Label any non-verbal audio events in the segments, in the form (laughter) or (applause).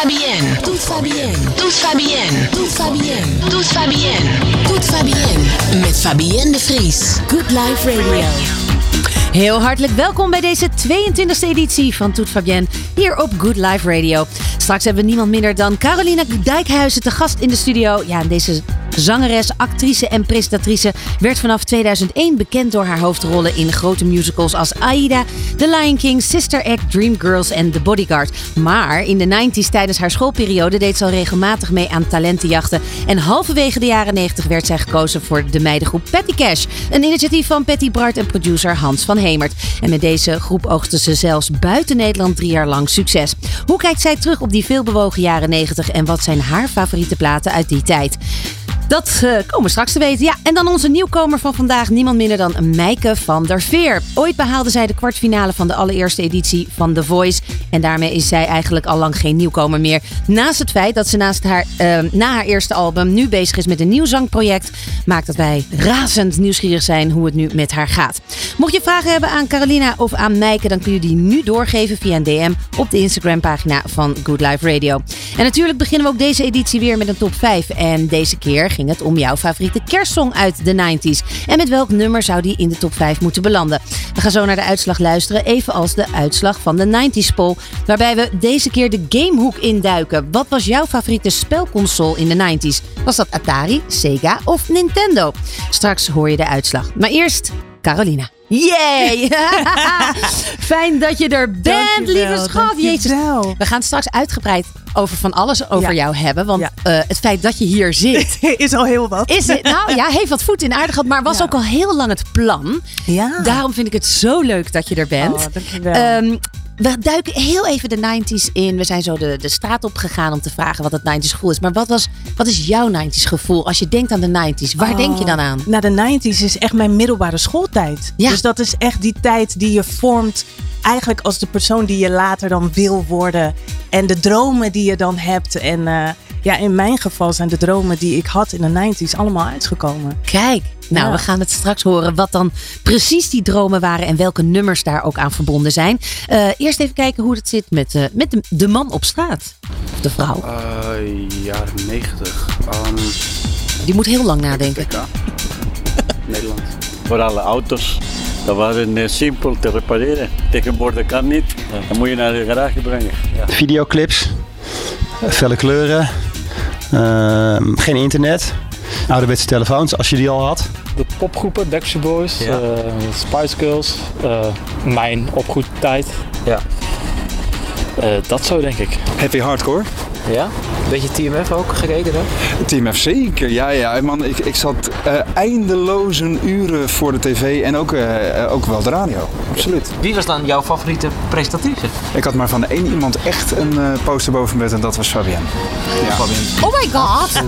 Fabienne. Doet Fabienne. Doet Fabienne. Doet Fabienne. Doet Fabienne. Doet Fabienne. Met Fabienne de Vries. Good Life Radio. Heel hartelijk welkom bij deze 22e editie van Toet Fabienne hier op Good Life Radio. Straks hebben we niemand minder dan Carolina Dijkhuizen te gast in de studio. Ja, en deze zangeres, actrice en presentatrice werd vanaf 2001 bekend door haar hoofdrollen in grote musicals als Aida, The Lion King, Sister Act, Dreamgirls en The Bodyguard. Maar in de 90s tijdens haar schoolperiode deed ze al regelmatig mee aan talentenjachten. En halverwege de jaren 90 werd zij gekozen voor de meidengroep Patty Cash. Een initiatief van Patty Bart en producer Hans van Hemert. En met deze groep oogsten ze zelfs buiten Nederland drie jaar lang succes. Hoe kijkt zij terug op die veelbewogen jaren 90 en wat zijn haar favoriete platen uit die tijd? Dat uh, komen we straks te weten. Ja, en dan onze nieuwkomer van vandaag, niemand minder dan Meike van der Veer. Ooit behaalde zij de kwartfinale van de allereerste editie van The Voice. En daarmee is zij eigenlijk al lang geen nieuwkomer meer. Naast het feit dat ze naast haar, uh, na haar eerste album nu bezig is met een nieuw zangproject, maakt dat wij razend nieuwsgierig zijn hoe het nu met haar gaat. Mocht je vragen hebben aan Carolina of aan Meike, dan kun je die nu doorgeven via een DM op de Instagram pagina van Good Life Radio. En natuurlijk beginnen we ook deze editie weer met een top 5. En deze keer ging het om jouw favoriete kerstsong uit de 90s. En met welk nummer zou die in de top 5 moeten belanden? We gaan zo naar de uitslag luisteren, evenals de uitslag van de 90s poll. Waarbij we deze keer de Gamehoek induiken. Wat was jouw favoriete spelconsole in de 90s? Was dat Atari, Sega of Nintendo? Straks hoor je de uitslag. Maar eerst Carolina. Yay! (laughs) Fijn dat je er bent, lieve schat. Jezus. We gaan straks uitgebreid over van alles over Ja. jou hebben. Want Ja. eh, het feit dat je hier zit. (laughs) is al heel wat. Is het, nou ja, heeft wat voet in de aarde gehad, maar was Ja. ook al heel lang het plan. Ja. Daarom vind ik het zo leuk dat je er bent. Oh, dankjewel. Ehm, we duiken heel even de 90s in. We zijn zo de, de straat op gegaan om te vragen wat het 90s gevoel is. Maar wat, was, wat is jouw 90s gevoel als je denkt aan de 90s? Waar denk je dan aan? Nou, de 90s is echt mijn middelbare schooltijd. Ja. Dus dat is echt die tijd die je vormt. Eigenlijk als de persoon die je later dan wil worden. En de dromen die je dan hebt. En eh, ja, in mijn geval zijn de dromen die ik had in de 90s allemaal uitgekomen. Kijk, nou, Ja. we gaan het straks horen wat dan precies die dromen waren en welke nummers daar ook aan verbonden zijn. Eh, eerst even kijken hoe het zit met, eh, met de, de man op straat. Of de vrouw. Uh, jaren 90. Um, Die moet heel lang nadenken. (laughs) Nederland. Voor alle auto's. Dat waren simpel te repareren. Tegenwoordig kan niet. Dan moet je naar de garage brengen. videoclips, felle kleuren, ehm, geen internet, ouderwetse telefoons als je die al had. De popgroepen, Backstreet Boys, eh, Spice Girls, eh, mijn opgroeitijd. Ja. Eh, dat zo denk ik. Heavy hardcore. Ja? Beetje TMF ook gekeken dan? Team F zeker. Ja, ja, man. Ik, ik zat eh, eindeloze uren voor de tv en ook, ook wel de radio. Absoluut. Wie was dan jouw favoriete presentatrice? Ik had maar van één iemand echt een eh, poster boven bed en dat was Fabienne. Ja. Oh my god!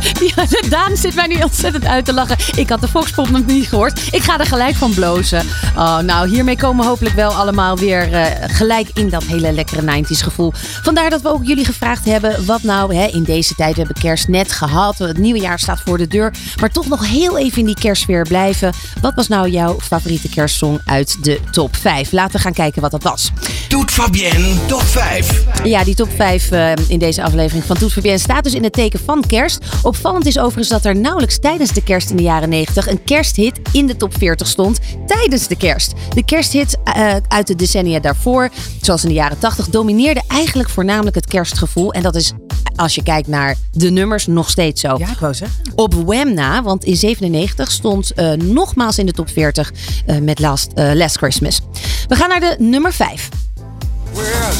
(laughs) Ja, Daan zit mij nu ontzettend uit te lachen. Ik had de Foxpop nog niet gehoord. Ik ga er gelijk van blozen. Oh, nou, hiermee komen we hopelijk wel allemaal weer eh, gelijk in dat hele lekkere 90s gevoel. Vandaar dat we ook jullie gevraagd hebben wat nou hè, in deze tijd. We hebben kerst net gehad. Het nieuwe jaar staat voor de deur. Maar toch nog heel even in die kerstsfeer blijven. Wat was nou jouw favoriete kerstsong uit de top 5? Laten we gaan kijken wat dat was. Doet Fabienne top 5. Ja, die top 5 eh, in deze aflevering van Toet Fabienne staat dus in het teken van kerst. Opvallend is overigens dat er nauwelijks tijdens de kerst in de jaren 90 een kersthit in de top 40 stond tijdens de kerst. De kersthit eh, uit de decennia daarvoor, zoals in de jaren 80, domineerde eigenlijk voornamelijk het kerstgevoel. En dat is, als je kijkt naar de nummers, nog steeds zo. Ja, ik wou zeggen. Op Wham na, want in 97 stond eh, nogmaals in de top 40 eh, met Last, Last Christmas. We gaan naar de nummer 5.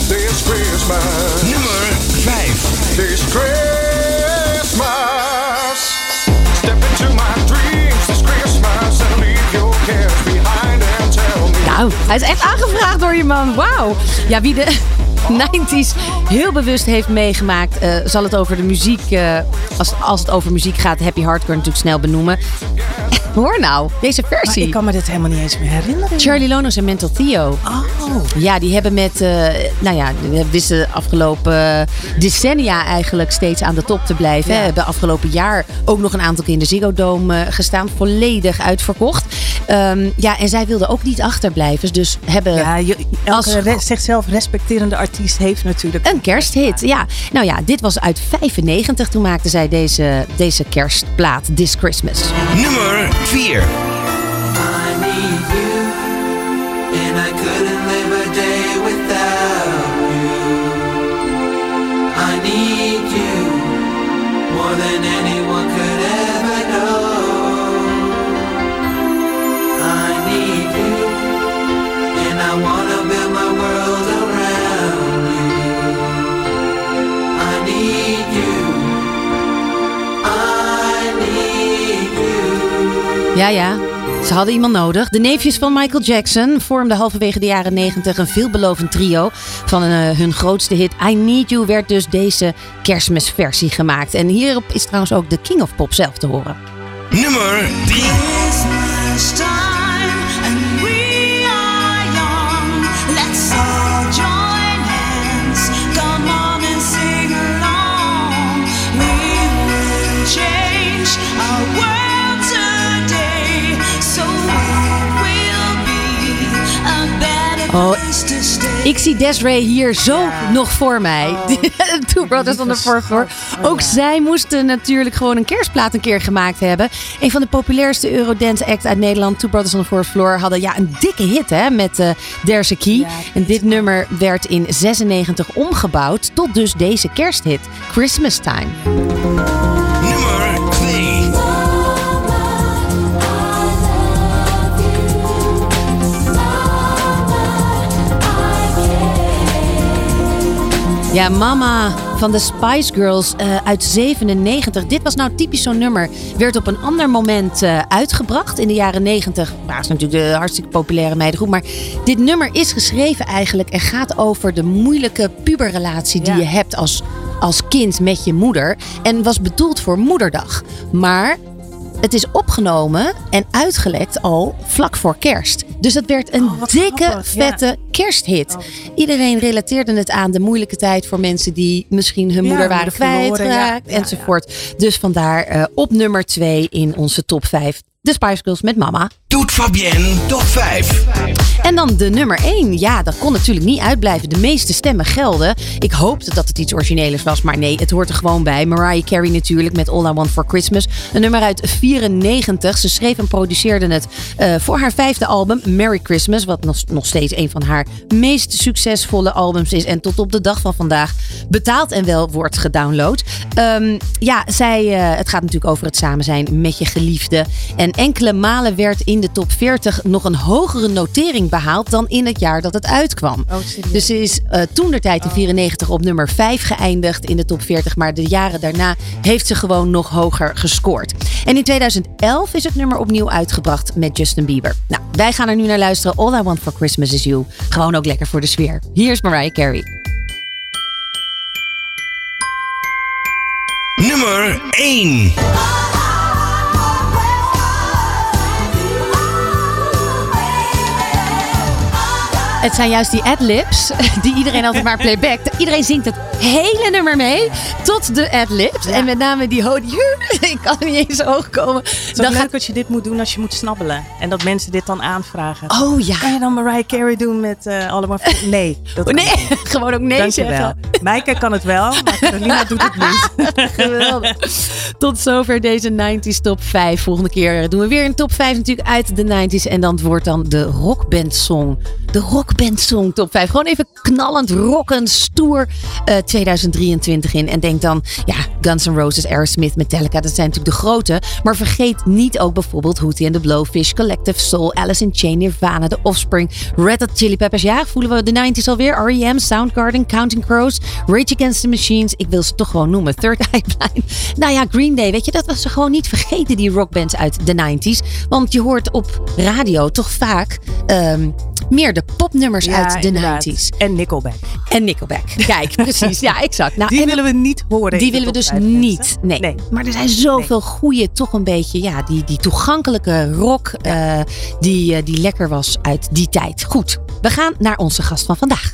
This Christmas, Nummer 5. Hij is echt aangevraagd door je man. Wauw. Ja, wie de (laughs) 90s heel bewust heeft meegemaakt, eh, zal het over de muziek, eh, als, als het over muziek gaat, Happy Hardcore natuurlijk snel benoemen. Hoor nou, deze Maar versie. ik kan me dit helemaal niet eens meer herinneren. Charlie Lonos en Mental Theo. Oh. Ja, die hebben met, eh, nou ja, we wisten de afgelopen decennia eigenlijk steeds aan de top te blijven. Ja. Hè. Hebben afgelopen jaar ook nog een aantal keer in de Ziggo Dome eh, gestaan. Volledig uitverkocht. Ehm, ja, en zij wilden ook niet achterblijven. Dus hebben Ja, je, Als- elke re- zichzelf respecterende artiest heeft natuurlijk... een kersthit. Ja, nou ja, dit was uit 95. Toen maakten zij deze, deze kerstplaat, This Christmas. Nummer fear Ja, ja. Ze hadden iemand nodig. De neefjes van Michael Jackson vormden halverwege de jaren 90 een veelbelovend trio. Van eh, hun grootste hit I Need You werd dus deze kerstmisversie gemaakt. En hierop is trouwens ook de King of Pop zelf te horen. Nummer 3. Oh. Ik zie Desiree hier zo nog voor mij. (laughs) Two Brothers on the Fourth Floor. Ook zij moesten natuurlijk gewoon een kerstplaat een keer gemaakt hebben. Een van de populairste Eurodance act uit Nederland, Two Brothers on the Fourth Floor, hadden ja, een dikke hit hè, met eh There's a Key. en dit nummer werd in 96 omgebouwd tot dus deze kersthit, Christmas Time. Ja, Mama van de Spice Girls eh, uit 97. Dit was nou typisch zo'n nummer. Werd op een ander moment eh, uitgebracht. In de jaren 90 waren ze natuurlijk de hartstikke populaire meidengroep. Maar dit nummer is geschreven eigenlijk en gaat over de moeilijke puberrelatie die Ja. je hebt als, als kind met je moeder. En was bedoeld voor moederdag. Maar het is opgenomen en uitgelekt al vlak voor kerst. Dus het werd een Oh, dikke, grappig, ja. vette kersthit. Iedereen relateerde het aan de moeilijke tijd voor mensen die misschien hun Ja, moeder waren kwijtgeraakt ja. Ja, enzovoort. Dus vandaar eh, op nummer 2 in onze top 5. De Spice Girls met mama. Toet Fabienne top 5. En dan de nummer 1. Ja, dat kon natuurlijk niet uitblijven. De meeste stemmen gelden. Ik hoopte dat het iets origineels was, maar nee, het hoort er gewoon bij. Mariah Carey natuurlijk met All I Want For Christmas. Een nummer uit 94. Ze schreef en produceerde het eh, voor haar vijfde album, Merry Christmas. Wat nog, nog steeds een van haar meest succesvolle albums is. En tot op de dag van vandaag betaald en wel wordt gedownload. Ehm, ja, zij, eh, het gaat natuurlijk over het samen zijn met je geliefde. En enkele malen werd in de top 40 nog een hogere notering behaald dan in het jaar dat het uitkwam. Oh? Dus ze is eh, toen de tijd in 94 op nummer 5 geëindigd in de top 40. Maar de jaren daarna heeft ze gewoon nog hoger gescoord. En in 2011 is het nummer opnieuw uitgebracht met Justin Bieber. Nou, wij gaan er nu naar luisteren. All I Want For Christmas Is You. Gewoon ook lekker voor de sfeer. Hier is Mariah Carey. Nummer 1. Het zijn juist die adlibs (laughs) die iedereen altijd maar playbackt. Iedereen zingt het hele nummer mee tot de adlibs. En met name die ho (laughs) Ik kan niet eens hoog komen. Het is Dan leuk gaat... als je dit moet doen als je moet snabbelen. En dat mensen dit dan aanvragen. Oh ja. Kan je dan Mariah Carey doen met eh, allemaal... (laughs) Nee. Dat Nee, niet. gewoon ook nee Dankjewel. zeggen. Maaike kan het wel, maar Carolina doet het niet. Geweldig. Tot zover deze 90s top 5. Volgende keer doen we weer een top 5 natuurlijk uit de 90s. En dan wordt dan de rockband song. De rockband song top 5. Gewoon even knallend, rockend, stoer eh, 2023 in. En denk dan, ja, Guns N' Roses, Aerosmith, Metallica. Dat zijn natuurlijk de grote. Maar vergeet niet ook bijvoorbeeld Hootie and the Blowfish, Collective Soul, Alice in Chain, Nirvana, The Offspring, Red Hot Chili Peppers. Ja, voelen we de 90s alweer? R.E.M., Soundgarden, Counting Crows, Rage Against the Machines. Ik wil ze toch gewoon noemen. Third (laughs) Eye Blind. Nou ja, Green Day, weet je, dat was ze gewoon niet vergeten, die rockbands uit de 90s. Want je hoort op radio toch vaak ehm, meer de popnummers Ja, uit de inderdaad. 90s. En Nickelback. En Nickelback. Kijk, (laughs) precies. Ja, exact. Nou, die en- willen we niet horen. Die willen we dus niet. mensen. Nee. Maar er zijn zoveel goede, toch een beetje, ja, die, die toegankelijke rock eh, die, eh, die lekker was uit die tijd. Goed, we gaan naar onze gast van vandaag.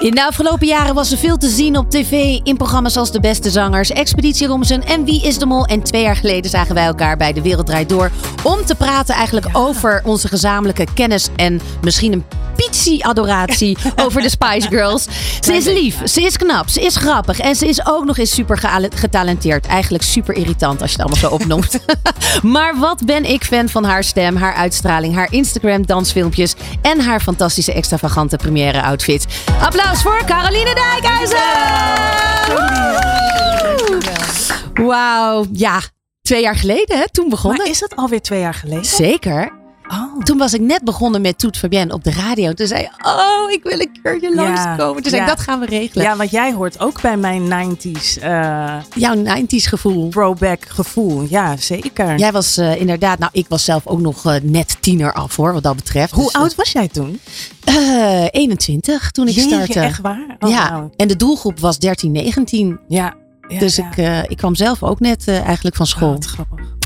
In de afgelopen jaren was er veel te zien op tv in programma's als De Beste Zangers, Expeditie Robinson en Wie is de Mol. En twee jaar geleden zagen wij elkaar bij De Wereld Draait Door om te praten eigenlijk over onze gezamenlijke kennis en misschien een pizzie-adoratie (laughs) over de Spice Girls. Ze is lief, ze is knap, ze is grappig en ze is ook nog eens super getalenteerd. Eigenlijk super irritant als je het allemaal zo opnoemt. (laughs) maar wat ben ik fan van haar stem, haar uitstraling, haar Instagram dansfilmpjes en haar fantastische extravagante première outfit. Applaus voor Caroline Dijkhuizen! Wauw, ja. Twee jaar geleden, hè? Toen begonnen. Maar is dat alweer twee jaar geleden? Zeker. Toen was ik net begonnen met Toet Fabienne op de radio. Toen zei oh, ik wil een keertje langskomen. Toen zei ik, dat gaan we regelen. Ja, want jij hoort ook bij mijn 90s. eh, Jouw 90s gevoel. Throwback gevoel, ja, zeker. Jij was eh, inderdaad, nou, ik was zelf ook nog eh, net tiener af hoor, wat dat betreft. Hoe Dus, oud was jij toen? eh, 21 toen ik Jeetje, startte. echt waar? Oh, ja, en de doelgroep was 13, 19. Ja. ja, dus ja. Ik, ik kwam zelf ook net eigenlijk van school.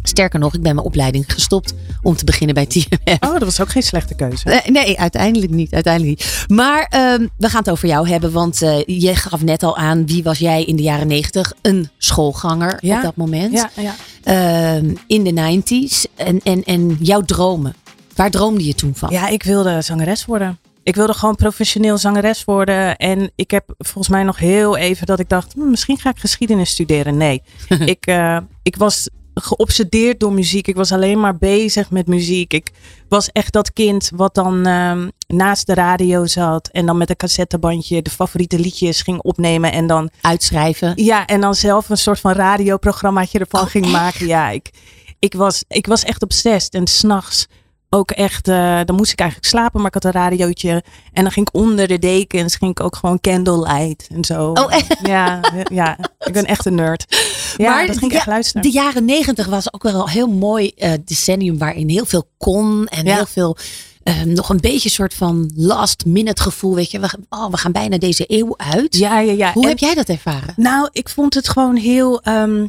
Sterker nog, ik ben mijn opleiding gestopt om te beginnen bij TMF. Oh, dat was ook geen slechte keuze. Eh, nee, uiteindelijk niet. Uiteindelijk niet. Maar ehm, we gaan het over jou hebben. Want eh, je gaf net al aan, wie was jij in de jaren negentig? Een schoolganger Ja. op dat moment. Ja, ja. Ehm, in de 90s. En, en, en jouw dromen. Waar droomde je toen van? Ja, ik wilde zangeres worden. Ik wilde gewoon professioneel zangeres worden. En ik heb volgens mij nog heel even dat ik dacht, hm, misschien ga ik geschiedenis studeren. Nee, (laughs) ik, eh, ik was geobsedeerd door muziek. Ik was alleen maar bezig met muziek. Ik was echt dat kind wat dan ehm, naast de radio zat. En dan met een cassettebandje de favoriete liedjes ging opnemen. En dan uitschrijven. Ja, en dan zelf een soort van radioprogrammaatje ervan ging maken. Ja, ik, ik, was, ik was echt obsessed. En s'nachts ook echt, eh, dan moest ik eigenlijk slapen, maar ik had een radiootje. En dan ging ik onder de dekens, ging ik ook gewoon candlelight en zo. Oh, echt? Ja, ja, ik ben echt een nerd. Ja, maar dat ging ik ja, echt luisteren. De jaren negentig was ook wel een heel mooi eh, decennium waarin heel veel kon en Ja. heel veel eh, nog een beetje een soort van last minute gevoel. Weet je, we, gaan- oh, we gaan bijna deze eeuw uit. Ja, ja, ja. Hoe En- heb jij dat ervaren? Nou, ik vond het gewoon heel ehm,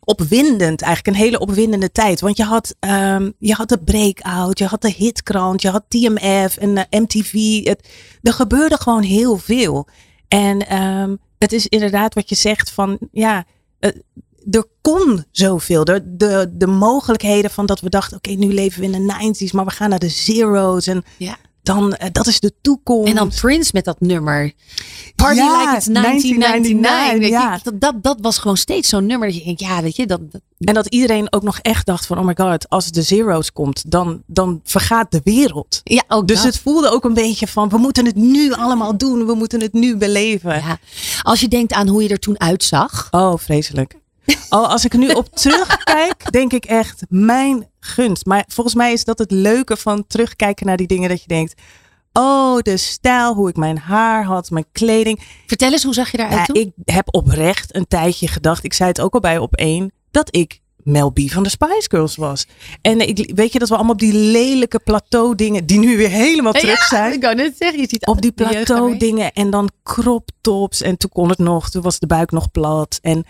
opwindend. Eigenlijk een hele opwindende tijd. Want je had, ehm, je had de breakout, je had de hitkrant, je had TMF en eh, MTV. Het, er gebeurde gewoon heel veel. En ehm, het is inderdaad wat je zegt van, ja, eh, er kon zoveel. De, de, de mogelijkheden van dat we dachten, oké, nu leven we in de 90s, maar we gaan naar de zeros. En Ja. Dan, eh, dat is de toekomst. En dan Prince met dat nummer. Party Ja, like it's 1999. 1999, Weet je, ja. dat, dat, dat was gewoon steeds zo'n nummer. Dat je denkt, ja, weet je, dat, dat- En dat iedereen ook nog echt dacht van, oh my god, als de zeros komt, dan, dan vergaat de wereld. ja, ook Dus dat. het voelde ook een beetje van, we moeten het nu allemaal doen, we moeten het nu beleven. Ja. Als je denkt aan hoe je er toen uitzag. Oh, vreselijk. Oh, als ik nu op (laughs) terugkijk, denk ik echt, mijn gunst. Maar volgens mij is dat het leuke van terugkijken naar die dingen, dat je denkt, oh, de stijl, hoe ik mijn haar had, mijn kleding. Vertel eens, hoe zag je eruit Ja, toen? ik heb oprecht een tijdje gedacht, ik zei het ook al bij op één, dat ik Mel B van de Spice Girls was. En ik, weet je dat we allemaal op die lelijke plateau dingen, die nu weer helemaal terug Ja, zijn. ik wou net zeggen, je ziet Op die plateau dingen en dan crop tops. En toen kon het nog, toen was de buik nog plat. En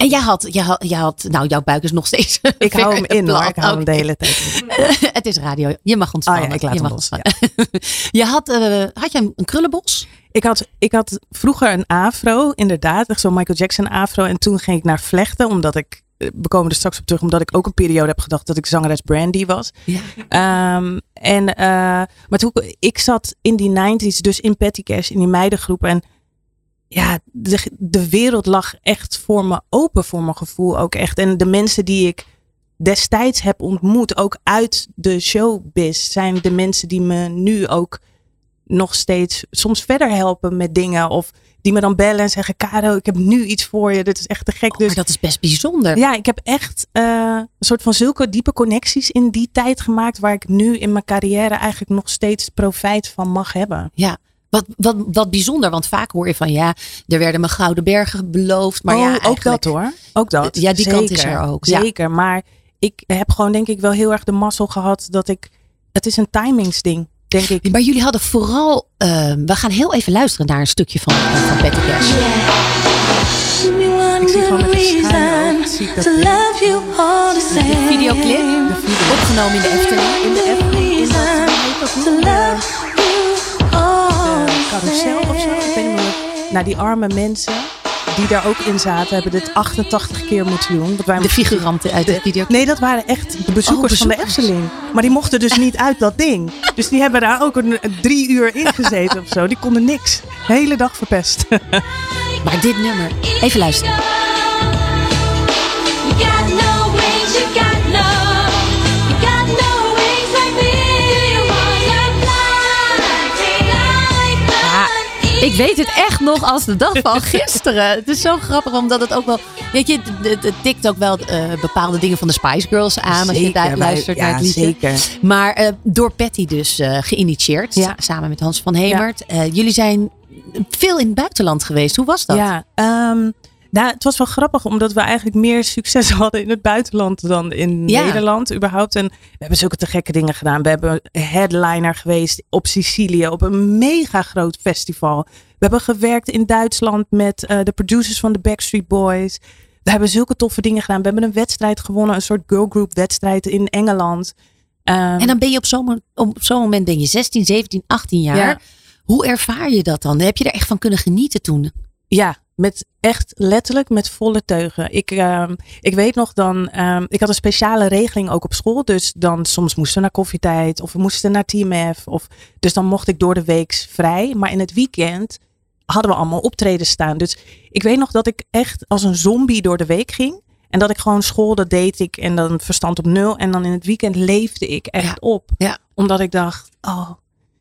En jij had, jij had, jij had, nou, jouw buik is nog steeds. (laughs) ik hou hem (laughs) in hoor, ik hou hem de hele tijd in. (laughs) het is radio. Je mag ontspannen. Ah ja, ik laat je hem mag los, ontspannen. je had, eh, had je een, krullenbos? Ik had, ik had vroeger een afro, inderdaad, echt zo'n Michael Jackson afro. En toen ging ik naar vlechten, omdat ik we komen er straks op terug, omdat ik ook een periode heb gedacht dat ik zangeres Brandy was. Ja. Ehm, en, eh, maar toen, ik zat in die 90s, dus in Petty Cash, in die meidengroep. En ja, de, de wereld lag echt voor me open, voor mijn gevoel ook echt. En de mensen die ik destijds heb ontmoet, ook uit de showbiz, zijn de mensen die me nu ook nog steeds soms verder helpen met dingen. Of die me dan bellen en zeggen, Caro, ik heb nu iets voor je. Dit is echt te gek. dus Oh, Maar dat is best bijzonder. ja, ik heb echt eh, een soort van zulke diepe connecties in die tijd gemaakt. Waar ik nu in mijn carrière eigenlijk nog steeds profijt van mag hebben. Ja. Wat, wat, wat bijzonder, want vaak hoor je van ja, er werden me gouden bergen beloofd. Maar Oh, ja, ook eigenlijk- dat hoor. Ook dat. Ja, die kant is er ook. Ja. Zeker. Maar ik heb gewoon denk ik wel heel erg de mazzel gehad dat ik... Het is een timingsding, denk ik. Maar jullie hadden vooral, eh, we gaan heel even luisteren naar een stukje van, van Petty Cash. Ik zie gewoon met een schuine oog, zie ik dat to love you all the same. De videoclip, opgenomen in de Efteling. In de Efteling, carousel of zo. Ik weet niet meer. Nou, die arme mensen die daar ook in zaten, hebben dit 88 keer moeten doen. Want wij De figuranten uit de video. Nee, dat waren echt de bezoekers, Oh, van de. Efteling. Maar die mochten dus niet uit dat ding. Dus die hebben daar ook een, een drie uur in gezeten of zo. Die konden niks. De hele dag verpest. Maar dit nummer, even luisteren. Ik weet het echt nog als de dag van gisteren. Het is zo grappig, omdat het ook wel... Weet je, het, tikt ook wel eh, bepaalde dingen van de Spice Girls aan. als je daar wij- luistert ja, naar het liedje. zeker. Maar eh, door Patty dus eh, geïnitieerd. Ja. Samen met Hans van Hemert. Eh, jullie zijn veel in het buitenland geweest. Hoe was dat? Ja, ehm, nou, het was wel grappig omdat we eigenlijk meer succes (laughs) hadden in het buitenland dan in Ja. Nederland überhaupt. En we hebben zulke te gekke dingen gedaan. We hebben headliner geweest op Sicilië op een mega groot festival. We hebben gewerkt in Duitsland met eh, de producers van de Backstreet Boys. We hebben zulke toffe dingen gedaan. We hebben een wedstrijd gewonnen, een soort girlgroup wedstrijd in Engeland. Ehm, En dan ben je op zo'n moment ben je 16, 17, 18 jaar. Ja. Hoe ervaar je dat dan? Heb je er echt van kunnen genieten toen? Ja, met echt letterlijk met volle teugen. Ik, ehm, ik weet nog dan, ehm, ik had een speciale regeling ook op school. Dus dan soms moesten we naar koffietijd of we moesten naar TMF. Of, dus dan mocht ik door de week vrij. Maar in het weekend hadden we allemaal optreden staan. Dus ik weet nog dat ik echt als een zombie door de week ging. En dat ik gewoon school, dat deed ik. En dan verstand op nul. En dan in het weekend leefde ik echt op. Ja. Omdat ik dacht, oh,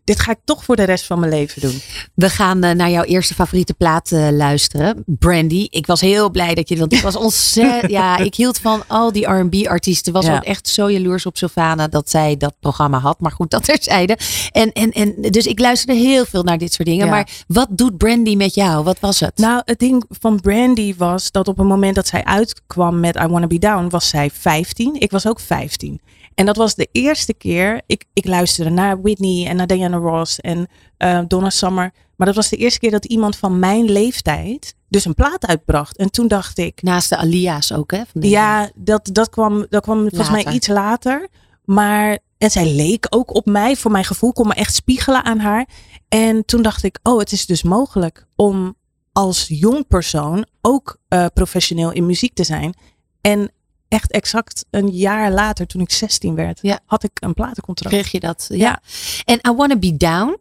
dit ga ik toch voor de rest van mijn leven doen. We gaan eh, naar jouw eerste favoriete plaat eh, luisteren. Brandy. Ik was heel blij dat je want ik was ontzettend. (laughs) ja, ik hield van al die R&B-artiesten. Was Ja. ook echt zo jaloers op Sylvana dat zij dat programma had. Maar goed, dat terzijde. En, en, en dus ik luisterde heel veel naar dit soort dingen. Ja. Maar wat doet Brandy met jou? Wat was het? Nou, het ding van Brandy was dat op het moment dat zij uitkwam met I Wanna Be Down, was zij 15. Ik was ook 15. En dat was de eerste keer. Ik, ik luisterde naar Whitney en naar Diana Ross en eh, Donna Summer. Maar dat was de eerste keer dat iemand van mijn leeftijd dus een plaat uitbracht. En toen dacht ik. Naast de Alia's ook, hè? Van Ja, dat, dat kwam, dat kwam volgens mij iets later. Maar, en zij leek ook op mij, voor mijn gevoel, kon me echt spiegelen aan haar. En toen dacht ik, oh, het is dus mogelijk om als jong persoon ook eh, professioneel in muziek te zijn. En echt exact een jaar later, toen ik 16 werd, had ik een platencontract. Kreeg je dat? Ja. En I Wanna Be Down.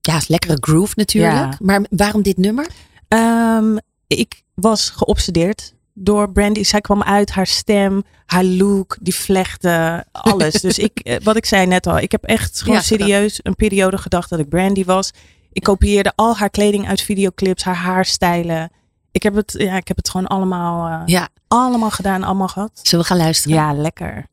Ja, is lekkere groove natuurlijk. Ja. Maar waarom dit nummer? Ehm, ik was geobsedeerd door Brandy. Zij kwam uit, haar stem, haar look, die vlechten, alles. dus ik, (laughs) eh, wat ik zei net al, ik heb echt gewoon Ja, serieus een periode gedacht dat ik Brandy was. Ik kopieerde al haar kleding uit videoclips, haar haarstijlen. Ik heb het, ja, ik heb het gewoon allemaal, eh, Ja. Allemaal gedaan, allemaal gehad. Zullen we gaan luisteren? Ja, lekker.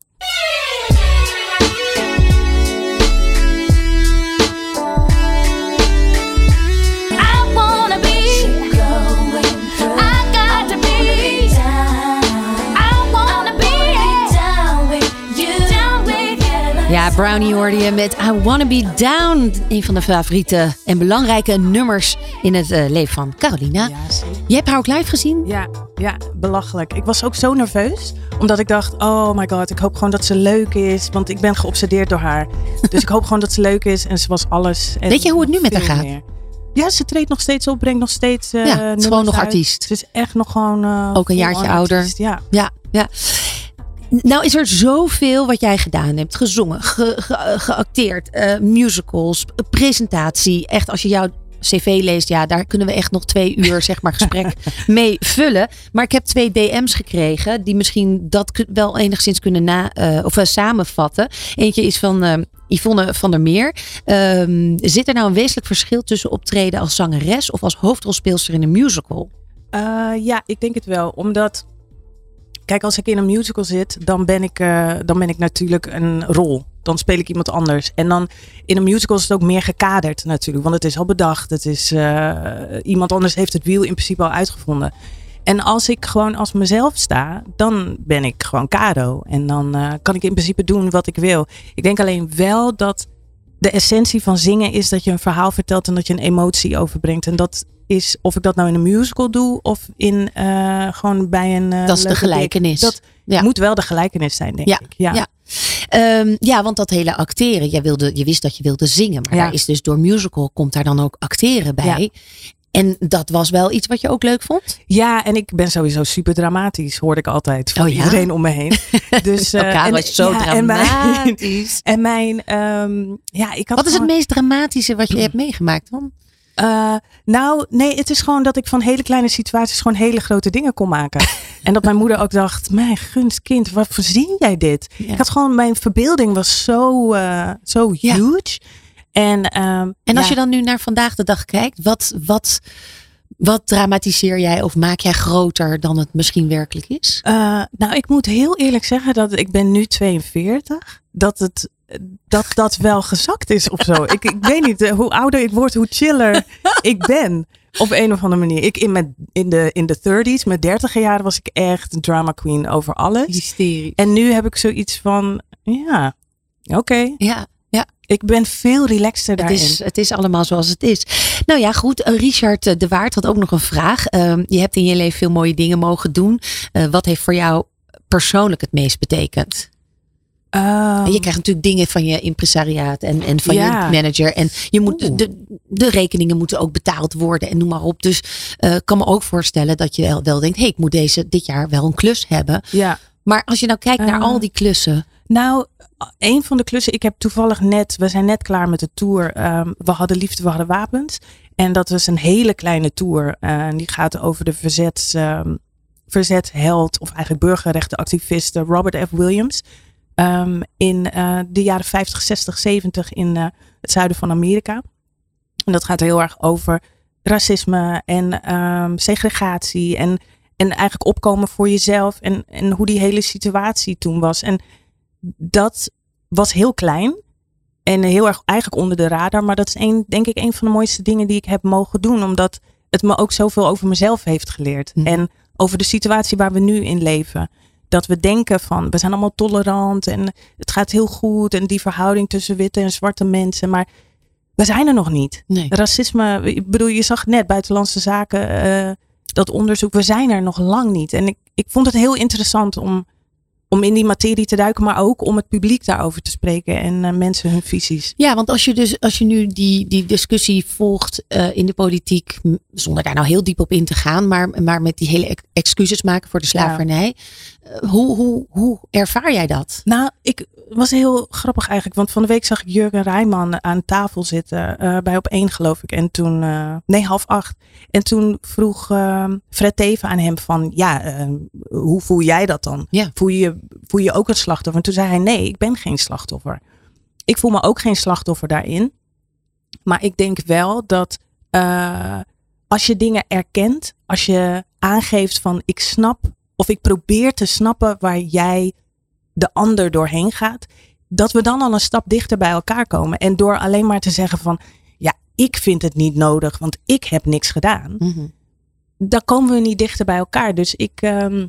I wanna be. I got to be. I wanna be down with you. Down with you. Ja, Brownie hoorde je met I Wanna Be Down. Een van de favoriete en belangrijke nummers in het eh, leven van Carolina. Je hebt haar ook live gezien? Ja, ja, belachelijk. Ik was ook zo nerveus. Omdat ik dacht, oh my god, ik hoop gewoon dat ze leuk is. Want ik ben geobsedeerd door haar. (laughs) Dus ik hoop gewoon dat ze leuk is. En ze was alles. En Weet je hoe het nu met haar gaat? meer. Ja, ze treedt nog steeds op, brengt nog steeds. eh Ja, het is nummers gewoon nog uit. artiest. Ze is echt nog gewoon. eh, Ook een jaartje ouder. Ja. Ja, ja. Nou is er zoveel wat jij gedaan hebt. Gezongen, ge- ge- geacteerd, eh, musicals, presentatie. Echt, als je jouw cv leest, ja, daar kunnen we echt nog twee uur zeg maar gesprek (laughs) mee vullen. Maar ik heb twee DM's gekregen die misschien dat wel enigszins kunnen na, eh, of, eh, samenvatten. Eentje is van eh, Yvonne van der Meer. Ehm, zit er nou een wezenlijk verschil tussen optreden als zangeres of als hoofdrolspeelster in een musical? Ja, ik denk het wel. Omdat, kijk, als ik in een musical zit, dan ben ik, dan ben ik natuurlijk een rol. Dan speel ik iemand anders. En dan in een musical is het ook meer gekaderd natuurlijk. Want het is al bedacht. Het is, eh, iemand anders heeft het wiel in principe al uitgevonden. En als ik gewoon als mezelf sta, dan ben ik gewoon Caro. En dan eh, kan ik in principe doen wat ik wil. Ik denk alleen wel dat de essentie van zingen is dat je een verhaal vertelt en dat je een emotie overbrengt. En dat is of ik dat nou in een musical doe of in eh, gewoon bij een. Dat is de gelijkenis. Dat Ja. moet wel de gelijkenis zijn, denk Ja, ik. Ja. ja. Ehm, ja, want dat hele acteren. Jij wilde, je wist dat je wilde zingen. Maar Ja. daar is dus door musical komt daar dan ook acteren bij. En dat was wel iets wat je ook leuk vond? Ja, en ik ben sowieso super dramatisch, hoorde ik altijd van Oh ja? iedereen om me heen. (laughs) Dus, eh, Elkaar en- was zo ja, en mijn- dramatisch. (laughs) En mijn, ehm, ja, ik had Wat is het meest dramatische wat je hebt meegemaakt dan? Eh, nou, nee, het is gewoon dat ik van hele kleine situaties gewoon hele grote dingen kon maken. (laughs) en dat mijn moeder ook dacht, mijn gunst kind, wat verzin jij dit? Ik had gewoon, mijn verbeelding was zo, eh, zo huge. En, ehm, En als ja. je dan nu naar vandaag de dag kijkt, wat, wat, wat dramatiseer jij of maak jij groter dan het misschien werkelijk is? Eh, nou, ik moet heel eerlijk zeggen dat ik ben nu 42. Dat het dat dat wel gezakt is of zo. ik, ik weet niet, eh, hoe ouder ik word, hoe chiller ik ben. Op een of andere manier. Ik in, mijn, in, de, in de 30s, mijn 30 jaren was ik echt een drama queen over alles. Hysterisch. En nu heb ik zoiets van, ja, oké. Ja, ja. Ik ben veel relaxter Het daarin. is, het is allemaal zoals het is. Nou ja, goed. eh, Richard eh, de Waard had ook nog een vraag. Ehm, je hebt in je leven veel mooie dingen mogen doen. Wat heeft voor jou persoonlijk het meest betekend? En je krijgt natuurlijk dingen van je impresariaat en, en van Ja. je manager. En je moet, de, de rekeningen moeten ook betaald worden en noem maar op. Dus eh, ik kan me ook voorstellen dat je wel, wel denkt: hé, hey, ik moet deze, dit jaar wel een klus hebben. Ja. Maar als je nou kijkt naar Eh, al die klussen. Nou, een van de klussen, ik heb toevallig net, we zijn net klaar met de tour. ehm, we hadden liefde, we hadden wapens. En dat was een hele kleine tour. eh, en die gaat over de verzets, ehm, verzetsheld, of eigenlijk burgerrechtenactivist eh, Robert F. Williams. Ehm, in eh, de jaren 50, 60, 70 in eh, het zuiden van Amerika. En dat gaat heel erg over racisme en ehm, segregatie. En, en eigenlijk opkomen voor jezelf. En, en hoe die hele situatie toen was. En dat was heel klein. En heel erg eigenlijk onder de radar. Maar dat is een, denk ik een van de mooiste dingen die ik heb mogen doen. Omdat het me ook zoveel over mezelf heeft geleerd. En over de situatie waar we nu in leven. Dat we denken van, we zijn allemaal tolerant en het gaat heel goed. En die verhouding tussen witte en zwarte mensen. Maar we zijn er nog niet. Racisme, ik bedoel, je zag net buitenlandse zaken, eh, dat onderzoek. We zijn er nog lang niet. En ik, ik vond het heel interessant om, om in die materie te duiken. Maar ook om het publiek daarover te spreken en eh, mensen hun visies. Ja, want als je dus als je nu die, die discussie volgt eh, in de politiek, zonder daar nou heel diep op in te gaan, maar, maar met die hele ex- excuses maken voor de slavernij. eh, hoe, hoe, hoe ervaar jij dat? Nou, ik was heel grappig eigenlijk. Want van de week zag ik Jurgen Rijman aan tafel zitten. eh, bij op één geloof ik. En toen, eh, nee, half acht. En toen vroeg eh, Fred Teven aan hem van, ja, eh, hoe voel jij dat dan? Voel, je, voel je ook een slachtoffer? En toen zei hij, nee, ik ben geen slachtoffer. Ik voel me ook geen slachtoffer daarin. Maar ik denk wel dat eh, als je dingen erkent, als je aangeeft van ik snap of ik probeer te snappen waar jij de ander doorheen gaat, dat we dan al een stap dichter bij elkaar komen. En door alleen maar te zeggen van ja, ik vind het niet nodig, want ik heb niks gedaan, dan komen we niet dichter bij elkaar. Dus ik. ehm,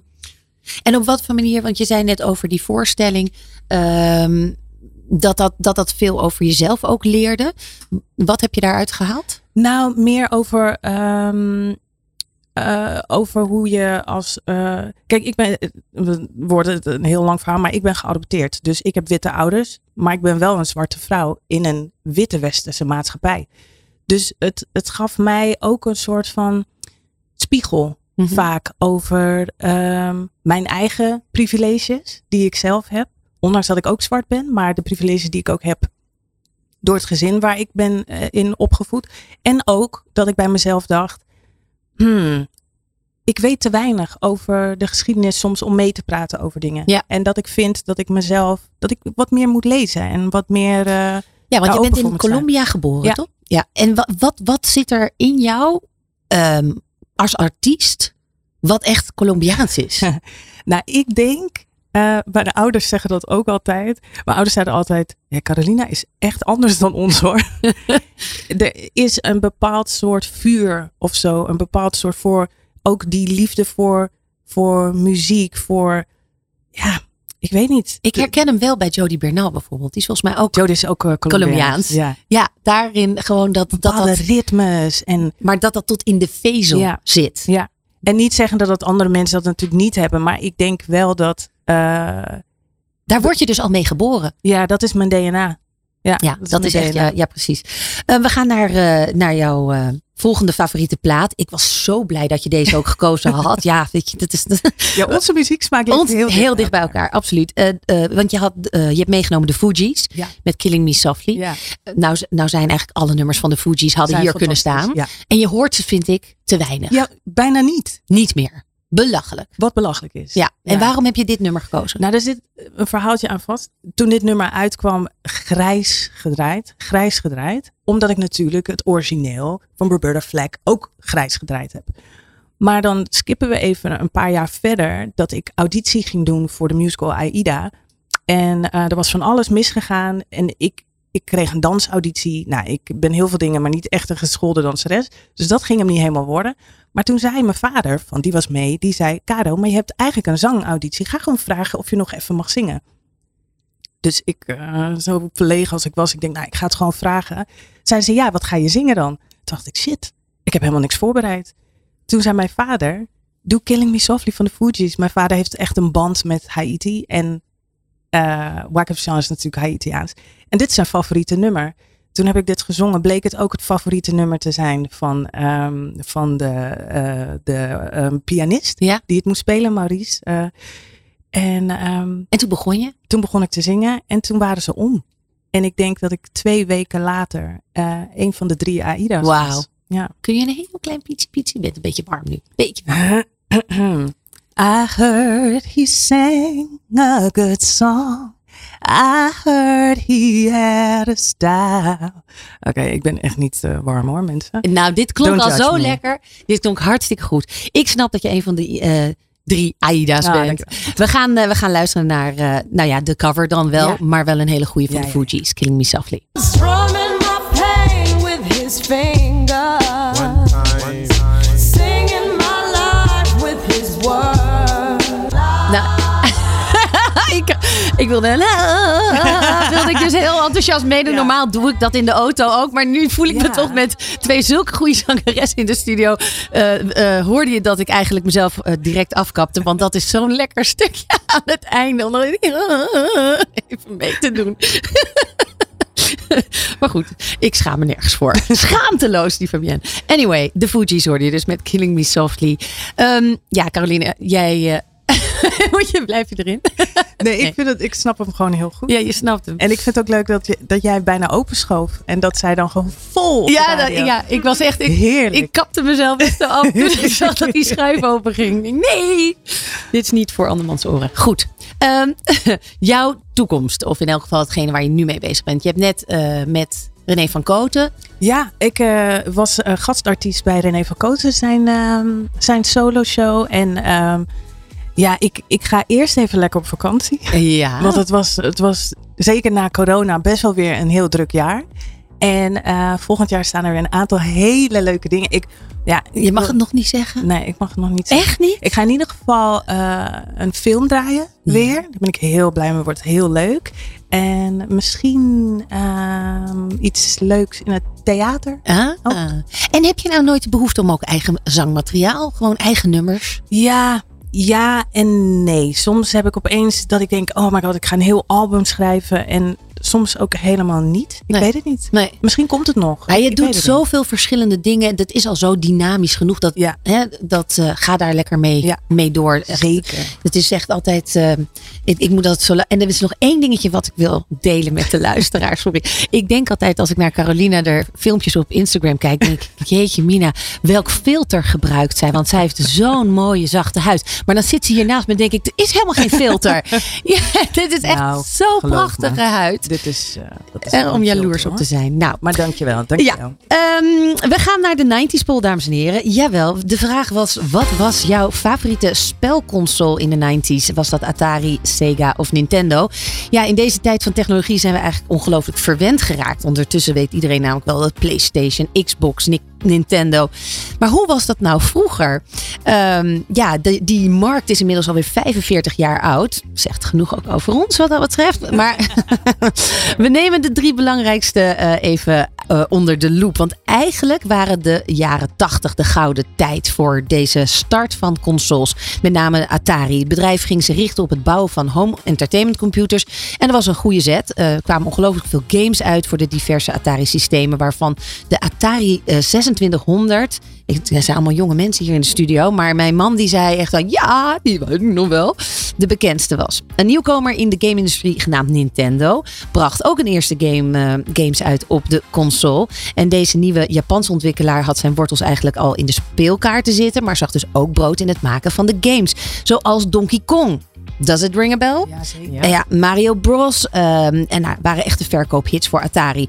En op wat voor manier, want je zei net over die voorstelling, ehm, dat, dat, dat dat veel over jezelf ook leerde. Wat heb je daaruit gehaald? Nou, meer over, ehm, eh, over hoe je als. eh, kijk, ik ben. We worden het een heel lang verhaal, maar ik ben geadopteerd. Dus ik heb witte ouders, maar ik ben wel een zwarte vrouw in een witte westerse maatschappij. Dus het, het gaf mij ook een soort van spiegel Mhm. vaak over ehm, mijn eigen privileges die ik zelf heb. Ondanks dat ik ook zwart ben, maar de privileges die ik ook heb door het gezin waar ik ben eh, in opgevoed. En ook dat ik bij mezelf dacht, hmm, ik weet te weinig over de geschiedenis soms om mee te praten over dingen. Ja. En dat ik vind dat ik mezelf, dat ik wat meer moet lezen en wat meer. eh, Ja, want je bent in zijn. Colombia geboren, Ja. toch? Ja. En wat, wat, wat zit er in jou ehm, als artiest wat echt Colombiaans is? (laughs) Nou, ik denk, eh mijn ouders zeggen dat ook altijd. Mijn ouders zeiden altijd, ja, Carolina is echt anders dan ons hoor. (laughs) er is een bepaald soort vuur of zo. Een bepaald soort voor, ook die liefde voor, voor muziek, voor, ja, ik weet niet. Ik herken hem wel bij Jody Bernal bijvoorbeeld. Die is volgens mij ook Jody is ook eh, Colombiaans. Ja. Ja, daarin gewoon dat dat, dat ritmes en maar dat dat tot in de vezel Ja. zit. Ja. En niet zeggen dat, dat andere mensen dat natuurlijk niet hebben, maar ik denk wel dat. Eh, Daar word je dus al mee geboren. ja, dat is mijn DNA. Ja, Ja, dat is, echt, ja, ja precies. Eh, we gaan naar, eh, naar jouw volgende favoriete plaat. Ik was zo blij dat je deze ook gekozen (laughs) had. Ja, weet je, dat is Ja, onze muzieksmaak ligt Ons- heel, dicht, bij elkaar, absoluut. Want je, had, je hebt meegenomen de Ja. met Killing Me Softly. Ja. Nou, nou zijn eigenlijk alle nummers van de Fugees hadden Zijn hier kunnen staan. En je hoort ze, vind ik, te weinig. ja, bijna niet. Niet meer. Belachelijk. Wat belachelijk is. Ja. En Ja. waarom heb je dit nummer gekozen? Nou, er zit een verhaaltje aan vast. Toen dit nummer uitkwam, grijs gedraaid. Grijs gedraaid. Omdat ik natuurlijk het origineel van Roberta Flack ook grijs gedraaid heb. Maar dan skippen we even een paar jaar verder. Dat ik auditie ging doen voor de musical Aida. En eh, er was van alles misgegaan. En ik, ik kreeg een dansauditie. Nou, ik ben heel veel dingen, maar niet echt een geschoolde danseres. Dus dat ging hem niet helemaal worden. Maar toen zei mijn vader, van die was mee, die zei: Caro, maar je hebt eigenlijk een zangauditie. Ga gewoon vragen of je nog even mag zingen. Dus ik, eh, zo verlegen als ik was, ik denk, nou, ik ga het gewoon vragen. Zei ze, ja, wat ga je zingen dan? Toen dacht ik, shit, ik heb helemaal niks voorbereid. Toen zei mijn vader, doe Killing Me Softly van de Fugees. Mijn vader heeft echt een band met Haiti. En eh Wyclef Jean is natuurlijk Haitiaans. En dit is zijn favoriete nummer. Toen heb ik dit gezongen, bleek het ook het favoriete nummer te zijn van, ehm, van de, eh, de ehm, pianist. Ja. Die het moest spelen, Maurice. Eh, en, ehm, En toen begon je? toen begon ik te zingen en toen waren ze om. En ik denk dat ik twee weken later eh, een van de drie AIDA's Wauw. was. Ja. Kun je een heel klein pietje, pietje, je bent een beetje warm nu. Beetje warm. (clears throat) I heard he sang a good song. I heard he had a style. Oké, ik ben echt niet eh, warm hoor, mensen. Nou, dit klonk Don't al zo me. lekker. Dit klonk hartstikke goed. Ik snap dat je een van de eh, drie Aida's Ah, bent. We gaan, eh, we gaan luisteren naar eh, nou ja, de cover dan wel, Ja. maar wel een hele goede van Ja, de ja. Fugees, Killing Me Softly. Strumming my pain with his fingers. Ik, wilde, (laughs) wilde ik dus heel enthousiast meedoen. Ja. Normaal doe ik dat in de auto ook. Maar nu voel ik me toch met twee zulke goede zangeressen in de studio. eh, eh, hoorde je dat ik eigenlijk mezelf eh, direct afkapte. Want dat is zo'n lekker stukje (laughs) aan het einde. Om dan even mee te doen. (laughs) Maar goed, ik schaam me nergens voor. Schaamteloos, die Fabienne. Anyway, de Fugees hoorde je dus met Killing Me Softly. Ehm, ja, Caroline, jij... (laughs) Moet je, blijf je erin? Nee, ik, Nee. vind het, ik snap hem gewoon heel goed. Ja, je snapt hem. En ik vind het ook leuk dat, je, dat jij bijna openschoof. En dat zij dan gewoon vol Ja, dat- ja, ik was echt... Ik, Heerlijk. ik kapte mezelf echt zo af toen ik zag dat die schuif open ging. Nee, dit is niet voor andermans oren. Goed. Ehm, (laughs) jouw toekomst, of in elk geval hetgene waar je nu mee bezig bent. Je hebt net eh, met René van Koten. Ja, ik eh, was eh, gastartiest bij René van Kooten, zijn, ehm, zijn solo show. En ehm, ja, ik, ik ga eerst even lekker op vakantie. Ja. (laughs) Want het was, het was zeker na corona best wel weer een heel druk jaar. En eh, volgend jaar staan er weer een aantal hele leuke dingen. Ik, ja, Je mag het nog niet zeggen. Nee, ik mag het nog niet zeggen. Echt niet? Ik ga in ieder geval eh, een film draaien weer. Daar ben ik heel blij mee. Wordt heel leuk. En misschien ehm, iets leuks in het theater. Ah, Oh. En heb je nou nooit de behoefte om ook eigen zangmateriaal, gewoon eigen nummers? Ja, ja en nee. Soms heb ik opeens dat ik denk, oh my god, ik ga een heel album schrijven. En soms ook helemaal niet. Ik Nee. weet het niet. Nee. Misschien komt het nog. Ja, je Ik doet zoveel verschillende dingen. Dat is al zo dynamisch genoeg. Dat, hè, dat eh, ga daar lekker mee, mee door. Zeker. Het is echt altijd. eh, ik, ik moet dat zo. En er is nog één dingetje wat ik wil delen met de (laughs) luisteraar. Sorry. Ik denk altijd als ik naar Carolina er filmpjes op Instagram kijk. Denk ik, (laughs) jeetje Mina, welk filter gebruikt zij? Want zij heeft zo'n mooie zachte huid. Maar dan zit ze hier naast me en denk ik, er is helemaal geen filter. (laughs) ja, dit is echt Nou, zo'n me. prachtige huid. Dit is, eh, dat is Er wel om jaloers op te zijn. Nou, Maar dankjewel, dankjewel. ja, ehm, we gaan naar de 90s poll, dames en heren. Jawel, de vraag was: wat was jouw favoriete spelconsole in de 90s? Was dat Atari, Sega of Nintendo? Ja, in deze tijd van technologie zijn we eigenlijk ongelooflijk verwend geraakt. Ondertussen weet iedereen namelijk wel dat PlayStation, Xbox, Nintendo. Maar hoe was dat nou vroeger? Ehm, ja, de, die markt is inmiddels alweer 45 jaar oud. Zegt genoeg ook over ons wat dat betreft. Maar (laughs) we nemen de drie belangrijkste eh, even eh, onder de loep. Want eigenlijk waren de jaren 80 de gouden tijd voor deze start van consoles. Met name Atari. Het bedrijf ging zich richten op het bouwen van home entertainment computers. En dat was een goede zet. Eh, Er kwamen ongelooflijk veel games uit voor de diverse Atari-systemen. Waarvan de Atari eh, 2600. Ik, er zijn allemaal jonge mensen hier in de studio. Maar mijn man die zei echt al, ja, die weet ik nog wel. De bekendste was. Een nieuwkomer in de game-industrie genaamd Nintendo. Bracht ook een eerste game, eh, games uit op de console. En deze nieuwe Japanse ontwikkelaar had zijn wortels eigenlijk al in de speelkaarten zitten. Maar zag dus ook brood in het maken van de games. Zoals Donkey Kong. Does it ring a bell? Ja, zeker. Ja, Mario Bros. ehm, en nou, waren echte verkoophits voor Atari.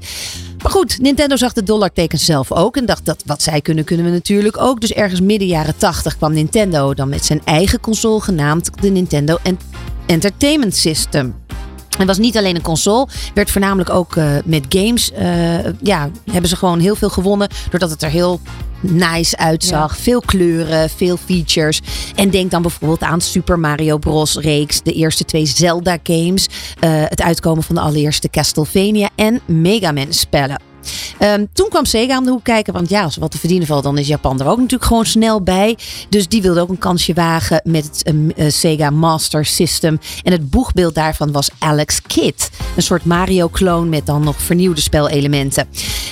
Maar goed, Nintendo zag de dollartekens zelf ook. En dacht dat wat zij kunnen, kunnen we natuurlijk ook. Dus ergens midden jaren 80 kwam Nintendo dan met zijn eigen console genaamd de Nintendo En- Entertainment System. Het was niet alleen een console, werd voornamelijk ook eh, met games. eh, ja, hebben ze gewoon heel veel gewonnen. Doordat het er heel nice uitzag. Veel kleuren, veel features. En denk dan bijvoorbeeld aan Super Mario Bros. reeks. De eerste twee Zelda games. eh, het uitkomen van de allereerste Castlevania en Mega Man spellen. Ehm, toen kwam Sega om de hoek kijken. Want ja, als er wat te verdienen valt, dan is Japan er ook natuurlijk gewoon snel bij. Dus die wilde ook een kansje wagen met het ehm, eh, Sega Master System. En het boegbeeld daarvan was Alex Kidd. Een soort Mario-kloon met dan nog vernieuwde spelelementen.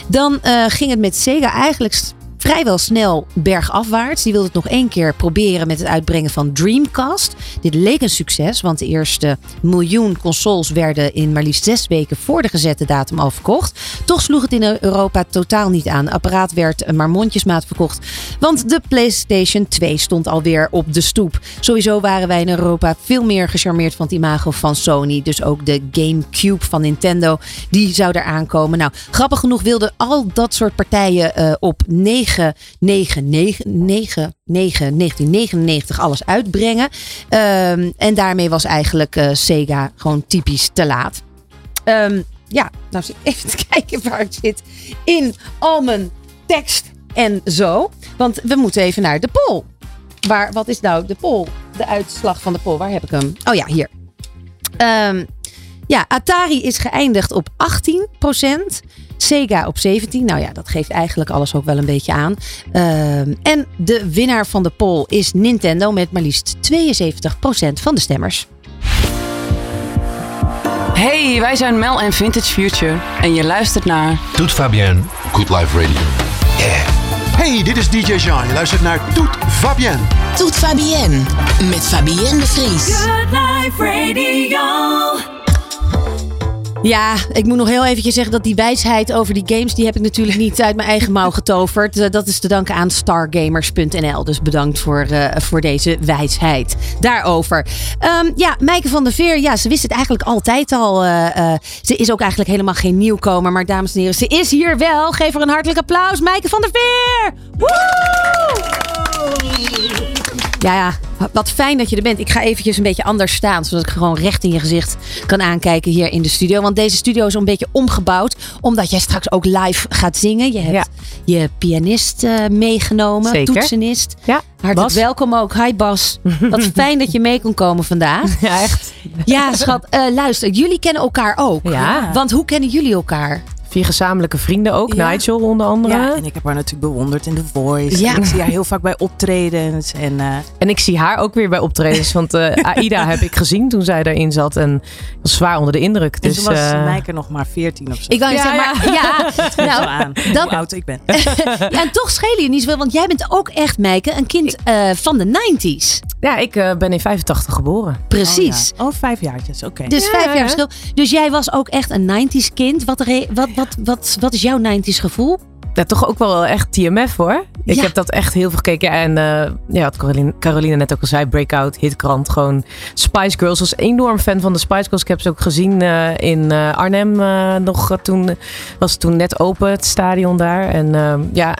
Dan eh, ging het met Sega eigenlijk vrijwel snel bergafwaarts. Die wilde het nog één keer proberen met het uitbrengen van Dreamcast. Dit leek een succes, want de eerste miljoen consoles werden in maar liefst zes weken voor de gezette datum al verkocht. Toch sloeg het in Europa totaal niet aan. Het apparaat werd maar mondjesmaat verkocht, want de PlayStation 2 stond alweer op de stoep. Sowieso waren wij in Europa veel meer gecharmeerd van het imago van Sony. Dus ook de GameCube van Nintendo, die zou er aankomen. Nou, grappig genoeg wilden al dat soort partijen eh, op 9, 9, 9, 9, 9, 1999 alles uitbrengen. Ehm, en daarmee was eigenlijk eh, Sega gewoon typisch te laat. Ehm, ja, nou (laughs) even kijken waar het zit in al mijn tekst en zo. Want we moeten even naar de poll. Waar, wat is nou de poll? De uitslag van de poll. Waar heb ik hem? Oh ja, hier. Ehm, ja, Atari is geëindigd op 18%. Sega op 17. Nou ja, dat geeft eigenlijk alles ook wel een beetje aan. Ehm, en de winnaar van de poll is Nintendo met maar liefst 72% van de stemmers. Hey, wij zijn Mel en Vintage Future en je luistert naar Toet Fabienne, Good Life Radio. Hey, dit is DJ Jean. Je luistert naar Toet Fabienne. Toet Fabienne met Fabienne de Vries. Good Life Radio. Ja, ik moet nog heel eventjes zeggen dat die wijsheid over die games... die heb ik natuurlijk niet uit mijn eigen mouw getoverd. Eh, Dat is te danken aan stargamers.nl. Dus bedankt voor, eh, voor deze wijsheid daarover. Ehm, ja, Mijke van der Veer, ja, ze wist het eigenlijk altijd al. eh, eh, ze is ook eigenlijk helemaal geen nieuwkomer. Maar dames en heren, ze is hier wel. Geef haar een hartelijk applaus. Mijke van der Veer! Woe! Ja, ja, wat fijn dat je er bent. Ik ga eventjes een beetje anders staan, zodat ik gewoon recht in je gezicht kan aankijken hier in de studio. Want deze studio is een beetje omgebouwd, omdat jij straks ook live gaat zingen. Je hebt je pianist eh, meegenomen, Zeker. toetsenist. Ja, Hartelijk Bas. welkom ook. Hi Bas. (laughs) Wat fijn dat je mee kon komen vandaag. (laughs) Ja, echt. Ja, schat. eh, luister, jullie kennen elkaar ook. Ja. Want hoe kennen jullie elkaar? Vier gezamenlijke vrienden ook. Ja. Nigel onder andere. Ja, en ik heb haar natuurlijk bewonderd in The Voice. Ja. En ik zie haar heel vaak bij optredens. En, eh, En ik zie haar ook weer bij optredens. Want eh, (laughs) Aida heb ik gezien toen zij daarin zat. En was zwaar onder de indruk. en Dus, toen was Mijke nog maar 14 of zo. Ik wou Ja, zeggen, maar ja, (laughs) nou, aan dat- hoe oud ik ben. (laughs) ja, en toch schelen je niet zoveel, want jij bent ook echt, Meike, een kind eh, van de 90s. ja, ik ben in 85 geboren. Precies. Oh, ja. oh vijf jaartjes, oké. Dus Ja, vijf ja. jaar verschil. Dus jij was ook echt een 90s kind. Wat, re- wat, wat, wat, wat is jouw 90s gevoel? Ja, toch ook wel echt TMF hoor. Ik Ja. heb dat echt heel veel gekeken. En eh, ja, wat Caroline, Caroline net ook al zei, Breakout, Hitkrant, gewoon Spice Girls. Ik was enorm fan van de Spice Girls. Ik heb ze ook gezien eh, in eh, Arnhem nog. toen was het toen net open, het stadion daar. En ja,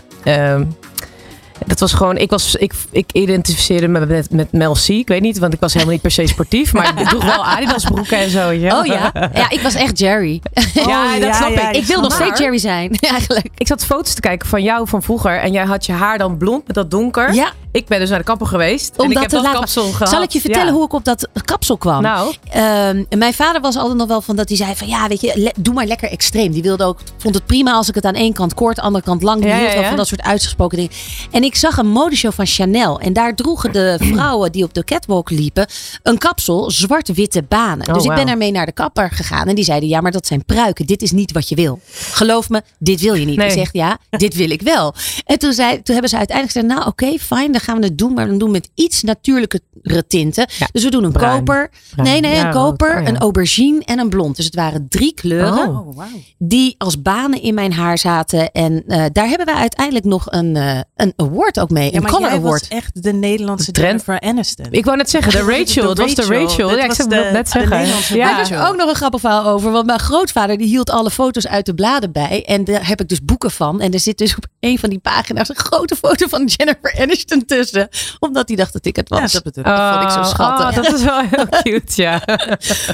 dat was gewoon, ik, was, ik, ik identificeerde me met, met Mel C. Ik weet niet, want ik was helemaal niet per se sportief. Maar ik droeg wel Adidas broeken en zo. Ja. Oh ja? Ja, ik was echt Jerry. Ja, dat ja, snap ja, ik. ik wil nog steeds Jerry zijn, (laughs) eigenlijk. Ik zat foto's te kijken van jou van vroeger. En jij had je haar dan blond met dat donker. Ja. Ik ben dus naar de kapper geweest. Om en ik heb dat laten- kapsel gehad. Zal ik je vertellen hoe ik op dat kapsel kwam? Nou. Ehm, mijn vader was altijd nog wel van dat hij zei van ja, weet je, doe maar lekker extreem. Die wilde ook, vond het prima als ik het aan één kant kort, andere kant lang. Die hield wel ja. van dat soort uitgesproken dingen. En ik zag een modeshow van Chanel. En daar droegen de (clears throat) vrouwen die op de catwalk liepen een kapsel zwart-witte banen. Oh, dus ik ben daarmee naar de kapper gegaan. En die zeiden ja, maar dat zijn pruiken. Dit is niet wat je wil. Geloof me, dit wil je niet. Nee. Ik zeg ja, dit wil ik wel. En toen, zei, toen hebben ze uiteindelijk gezegd, nou oké, fijn, dan gaan we het doen. Maar dan doen we met iets natuurlijkere tinten. Ja, Dus we doen een bruin. koper. Bruin. Nee, nee, Ja, een koper, Oh, ja. een aubergine en een blond. Dus het waren drie kleuren Oh, die als banen in mijn haar zaten. En eh, daar hebben we uiteindelijk nog een, eh, een award ook mee. Ja, een color award. was echt de Nederlandse Trend. Jennifer Aniston. Ik wou net zeggen, de Rachel. Het was de Rachel. Ja, ik zou het net zeggen. Ja. Er ook nog een grappig verhaal over. Want mijn grootvader die hield alle foto's uit de bladen bij. En daar heb ik dus boeken van. En er zit dus op een van die pagina's een grote foto van Jennifer Aniston tussen. Omdat hij dacht dat ik het was. Ja, dat ik. Dat vond ik zo schattig. Oh, dat is wel heel (laughs) cute, ja.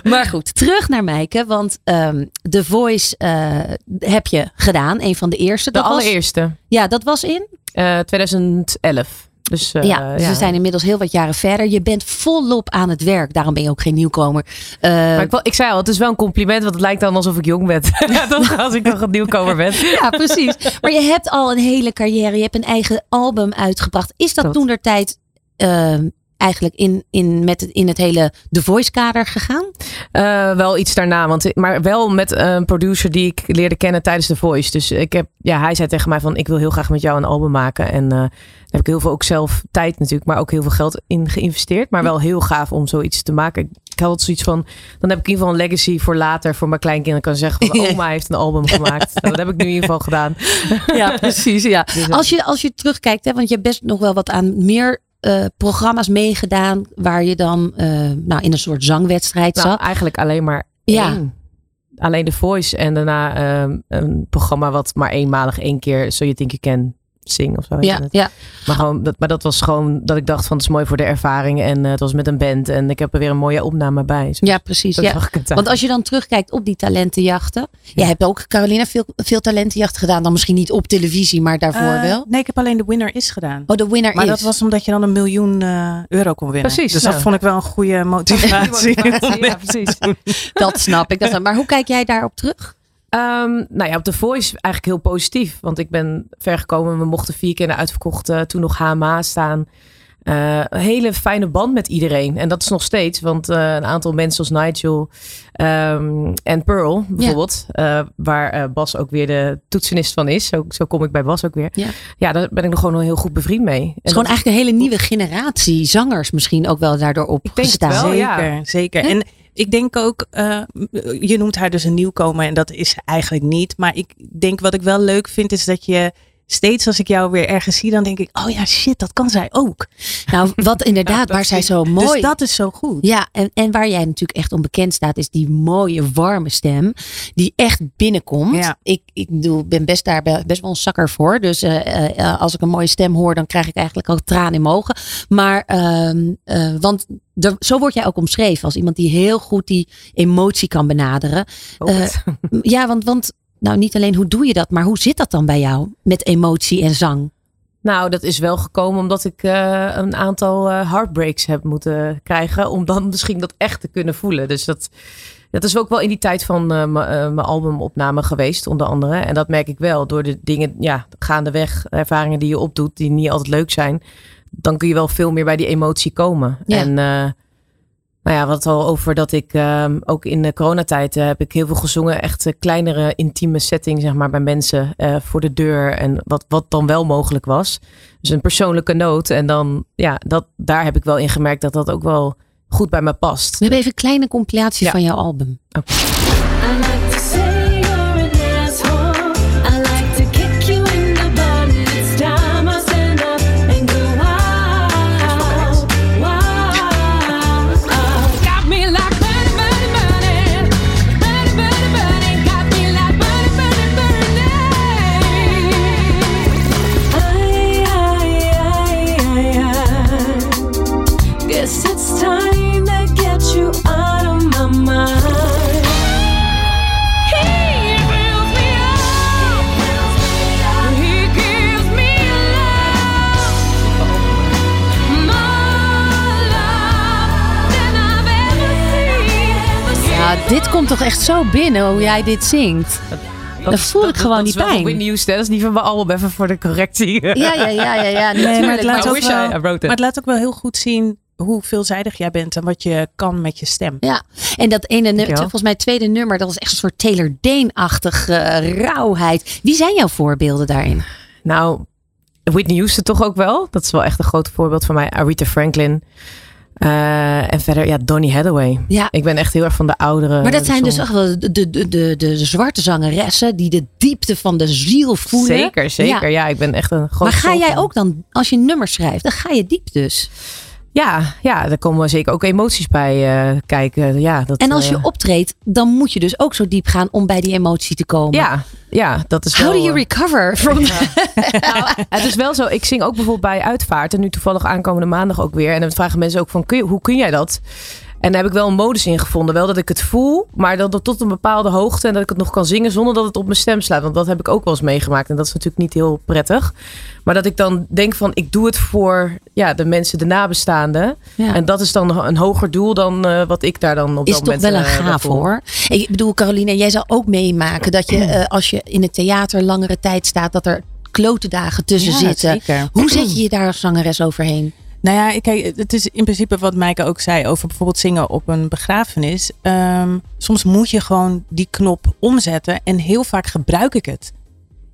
Maar goed, terug naar Mijke. Want ehm The Voice eh, heb je gedaan. Een van de eerste. De Dat was- allereerste. ja, dat was in? Eh 2011. Dus, eh, ja, dus we zijn inmiddels heel wat jaren verder. Je bent volop aan het werk. Daarom ben je ook geen nieuwkomer. Eh, Maar ik, ik zei al, het is wel een compliment, want het lijkt dan alsof ik jong ben. (laughs) Toch, als ik nog een nieuwkomer ben. (laughs) ja, precies. Maar je hebt al een hele carrière. Je hebt een eigen album uitgebracht. Is dat toen der tijd eigenlijk in, in, met het, in het hele The Voice kader gegaan? Eh, wel iets daarna, want, maar wel met een producer die ik leerde kennen tijdens The Voice. Dus ik heb, ja, hij zei tegen mij van, ik wil heel graag met jou een album maken. En eh, daar heb ik heel veel ook zelf tijd natuurlijk, maar ook heel veel geld in geïnvesteerd. Maar wel heel gaaf om zoiets te maken. Ik had zoiets van, dan heb ik in ieder geval een legacy voor later, voor mijn kleinkinderen. kan zeggen, van, (laughs) oma heeft een album gemaakt. Nou, (laughs) dat heb ik nu in ieder geval gedaan. Ja, precies. Ja. (laughs) Dus, eh, Als, je, als je terugkijkt, hè, want je hebt best nog wel wat aan meer eh, programma's meegedaan. Waar je dan eh, nou, in een soort zangwedstrijd Nou, zat. eigenlijk alleen maar Ja. één. Alleen The Voice en daarna ehm, een programma wat maar eenmalig één keer So You Think You Can Sing of zo. Ja, het. ja. Maar, gewoon, dat, maar dat was gewoon dat ik dacht van het is mooi voor de ervaring. En eh, het was met een band en ik heb er weer een mooie opname bij. Ja, precies. zo Ja. zag ik het Want als je dan terugkijkt op die talentenjachten. Jij hebt ook, Carolina, veel, veel talentenjachten gedaan. Dan misschien niet op televisie, maar daarvoor Eh, wel. Nee, ik heb alleen de winner is gedaan. Oh, de winner maar is. dat was omdat je dan een miljoen eh, euro kon winnen. Precies, Dus nou. dat vond ik wel een goede (laughs) motivatie. ja, precies. Dat snap ik. Dat snap ik. Maar hoe kijk jij daarop terug? Ehm, nou ja, op The Voice eigenlijk heel positief. Want ik ben ver gekomen. We mochten vier keer in de uitverkochte, toen nog HMA staan. Eh, een hele fijne band met iedereen. En dat is nog steeds. Want eh, een aantal mensen zoals Nigel ehm, en Pearl bijvoorbeeld. eh, waar eh, Bas ook weer de toetsenist van is. Zo, zo kom ik bij Bas ook weer. Ja. Ja, daar ben ik nog gewoon een heel goed bevriend mee. En Het is gewoon eigenlijk een hele nieuwe generatie zangers misschien ook wel daardoor denk het opgestaan. wel, ja. Zeker, zeker. En ik denk ook, eh, je noemt haar dus een nieuwkomer en dat is ze eigenlijk niet. Maar ik denk wat ik wel leuk vind is dat je steeds als ik jou weer ergens zie, dan denk ik, oh ja, shit, dat kan zij ook. Nou, wat (laughs) inderdaad, waar zij zo mooi... Dus dat is zo goed. Ja, en, en waar jij natuurlijk echt onbekend staat, is die mooie, warme stem. Die echt binnenkomt. Ja. Ik, ik bedoel, ben best daar be- best wel een zakker voor. Dus eh, eh, eh, als ik een mooie stem hoor, dan krijg ik eigenlijk al tranen in mijn ogen. Maar, ehm, eh, want er- zo word jij ook omschreven als iemand die heel goed die emotie kan benaderen. Eh, ja, want, want nou, niet alleen hoe doe je dat, maar hoe zit dat dan bij jou met emotie en zang? Nou, dat is wel gekomen omdat ik eh, een aantal eh, heartbreaks heb moeten krijgen. Om dan (laughs) misschien dat echt te kunnen voelen. Dus dat, dat is ook wel in die tijd van eh, mijn albumopname geweest, onder andere. En dat merk ik wel door de dingen, ja, gaandeweg, ervaringen die je opdoet, die niet altijd leuk zijn. Dan kun je wel veel meer bij die emotie komen. Ja. En nou ja, wat al over dat ik ehm, ook in de coronatijd eh, heb ik heel veel gezongen. Echt eh, kleinere intieme setting, zeg maar, bij mensen eh, voor de deur. En wat, wat dan wel mogelijk was. Dus een persoonlijke noot. En dan, ja, dat, daar heb ik wel in gemerkt dat dat ook wel goed bij me past. We hebben even een kleine compilatie van jouw album. I dit komt toch echt zo binnen hoe jij dit zingt. Dan voel ik gewoon dat die is wel van pijn. Whitney Houston. Dat is niet van mijn album, even voor de correctie. Ja, ja, ja, ja, ja (laughs) Nee, maar het, laat I ook wish I- wel, I wrote it. maar het laat ook wel heel goed zien hoe veelzijdig jij bent en wat je kan met je stem. Ja, en dat ene nummer, volgens mij tweede nummer, dat was echt een soort Taylor Dane-achtige eh, rauwheid. Wie zijn jouw voorbeelden daarin? Nou, Whitney Houston toch ook wel. Dat is wel echt een groot voorbeeld van mij. Aretha Franklin. Eh, en verder, ja, Donny Hathaway. Ja. Ik ben echt heel erg van de oudere. Maar dat zijn dus echt wel de, de, de, de, zwarte zangeressen die de diepte van de ziel voelen. Zeker, zeker. Ja. ik ben echt een groot Maar ga jij ook dan, als je nummers schrijft, dan ga je diep dus. Ja, ja, daar komen zeker ook emoties bij eh, kijken. Ja, dat, En als je eh, optreedt, dan moet je dus ook zo diep gaan om bij die emotie te komen. Ja, ja, dat is How wel... do you eh, recover (laughs) from Nou, (laughs) het is wel zo. Ik zing ook bijvoorbeeld bij Uitvaart. En nu toevallig aankomende maandag ook weer. En dan vragen mensen ook van, kun je, hoe kun jij dat? En daar heb ik wel een modus in gevonden. Wel dat ik het voel, maar dat tot een bepaalde hoogte. En dat ik het nog kan zingen zonder dat het op mijn stem slaat. Want dat heb ik ook wel eens meegemaakt. En dat is natuurlijk niet heel prettig. Maar dat ik dan denk van, ik doe het voor ja, de mensen, de nabestaanden. Ja. En dat is dan een hoger doel dan eh, wat ik daar dan op is dat toch moment wel een eh, gaaf hoor. Ik bedoel, Caroline, jij zal ook meemaken dat je eh, als je in het theater langere tijd staat, dat er klote dagen tussen Ja, zitten. zeker. Hoe zet je je daar als zangeres overheen? Nou ja, ik- kijk, het is in principe wat Maaike ook zei over bijvoorbeeld zingen op een begrafenis. Ehm, soms moet je gewoon die knop omzetten en heel vaak gebruik ik het.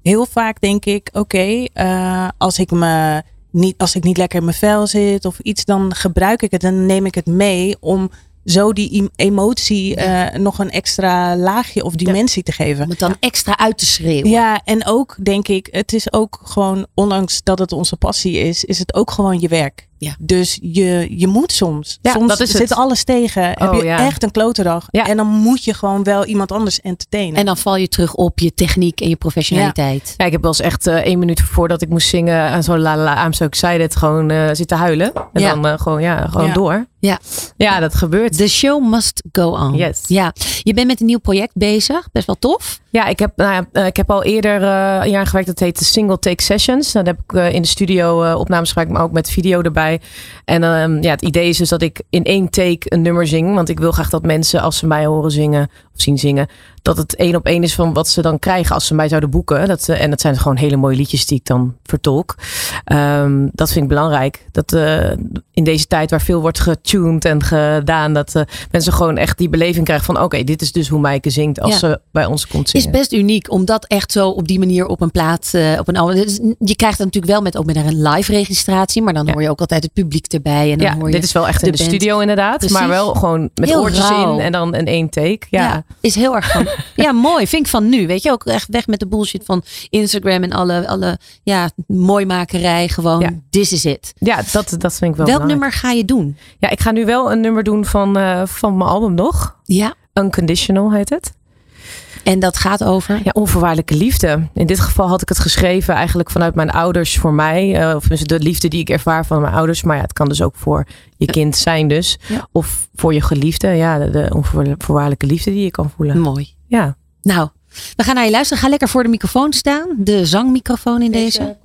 Heel vaak denk ik, oké, eh, als ik me niet, als ik niet lekker in mijn vel zit of iets, dan gebruik ik het en neem ik het mee om zo die em- emotie eh, nog een extra laagje of dimensie te geven. Om het dan extra uit te schreeuwen. Ja, en ook denk ik, het is ook gewoon, ondanks dat het onze passie is, is het ook gewoon je werk. Ja. Dus je, je moet soms. Ja, soms dat is zit het. alles tegen. heb Oh, je ja. echt een klote dag. En dan moet je gewoon wel iemand anders entertainen. En dan val je terug op je techniek en je professionaliteit. Ja, ik heb wel eens echt eh, één minuut voordat ik moest zingen aan zo'n la la la I'm so excited gewoon eh, zitten huilen. En Ja. dan eh, gewoon, ja, gewoon Ja. door. Ja. Ja, dat gebeurt. The show must go on. Yes. Ja. Je bent met een nieuw project bezig. Best wel tof. Ja, ik heb, nou ja, eh, ik heb al eerder eh, een jaar gewerkt. Dat heet de Single Take Sessions. Dan heb ik eh, in de studio eh, opnames gemaakt, maar ook met video erbij. En ehm, ja, het idee is dus dat ik in één take een nummer zing. Want ik wil graag dat mensen, als ze mij horen zingen zien zingen, dat het één op één is van wat ze dan krijgen als ze mij zouden boeken. Dat, eh, en dat zijn gewoon hele mooie liedjes die ik dan vertolk. Ehm, dat vind ik belangrijk. Dat eh, in deze tijd waar veel wordt getuned en gedaan, dat eh, mensen gewoon echt die beleving krijgen van oké, dit is dus hoe Maaike zingt als Ja. ze bij ons komt zingen. Is best uniek om dat echt zo op die manier op een plaat, op een. Dus Je krijgt het natuurlijk wel met ook met een live registratie, maar dan hoor je ook altijd het publiek erbij. En dan ja, hoor je dit is wel echt in de band. studio inderdaad. Precies. Maar wel gewoon met Heel oortjes rauw. in en dan een één take. Ja. Ja, is heel erg van. (laughs) ja, mooi. Vind ik van nu. Weet je ook echt weg met de bullshit van Instagram en alle, alle ja, mooimakerij. Gewoon, this is it. Ja, dat, dat vind ik wel Welk belangrijk. nummer ga je doen? Ja, ik ga nu wel een nummer doen van, eh, van mijn album nog. Ja. Unconditional heet het. En dat gaat over? Ja, onvoorwaardelijke liefde. In dit geval had ik het geschreven eigenlijk vanuit mijn ouders voor mij. eh, of dus de liefde die ik ervaar van mijn ouders. Maar ja, het kan dus ook voor je kind zijn dus. Ja. Of voor je geliefde. Ja, de, de onvoorwaardelijke liefde die je kan voelen. Mooi. Ja. Nou, we gaan naar je luisteren. Ga lekker voor de microfoon staan. De zangmicrofoon in deze.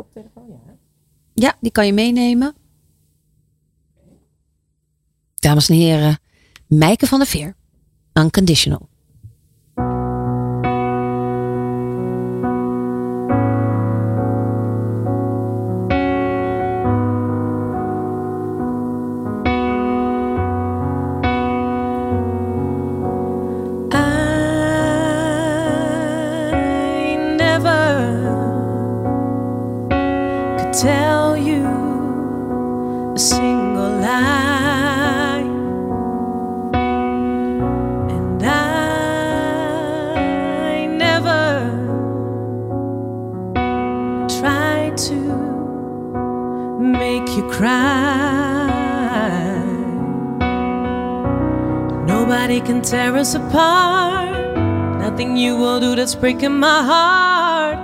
Ja, die kan je meenemen. Dames en heren, Mijke van der Veer. Unconditional. Us apart. Nothing you will do that's breaking my heart.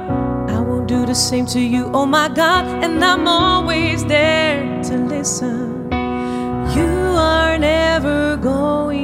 I won't do the same to you, oh my God. And I'm always there to listen. You are never going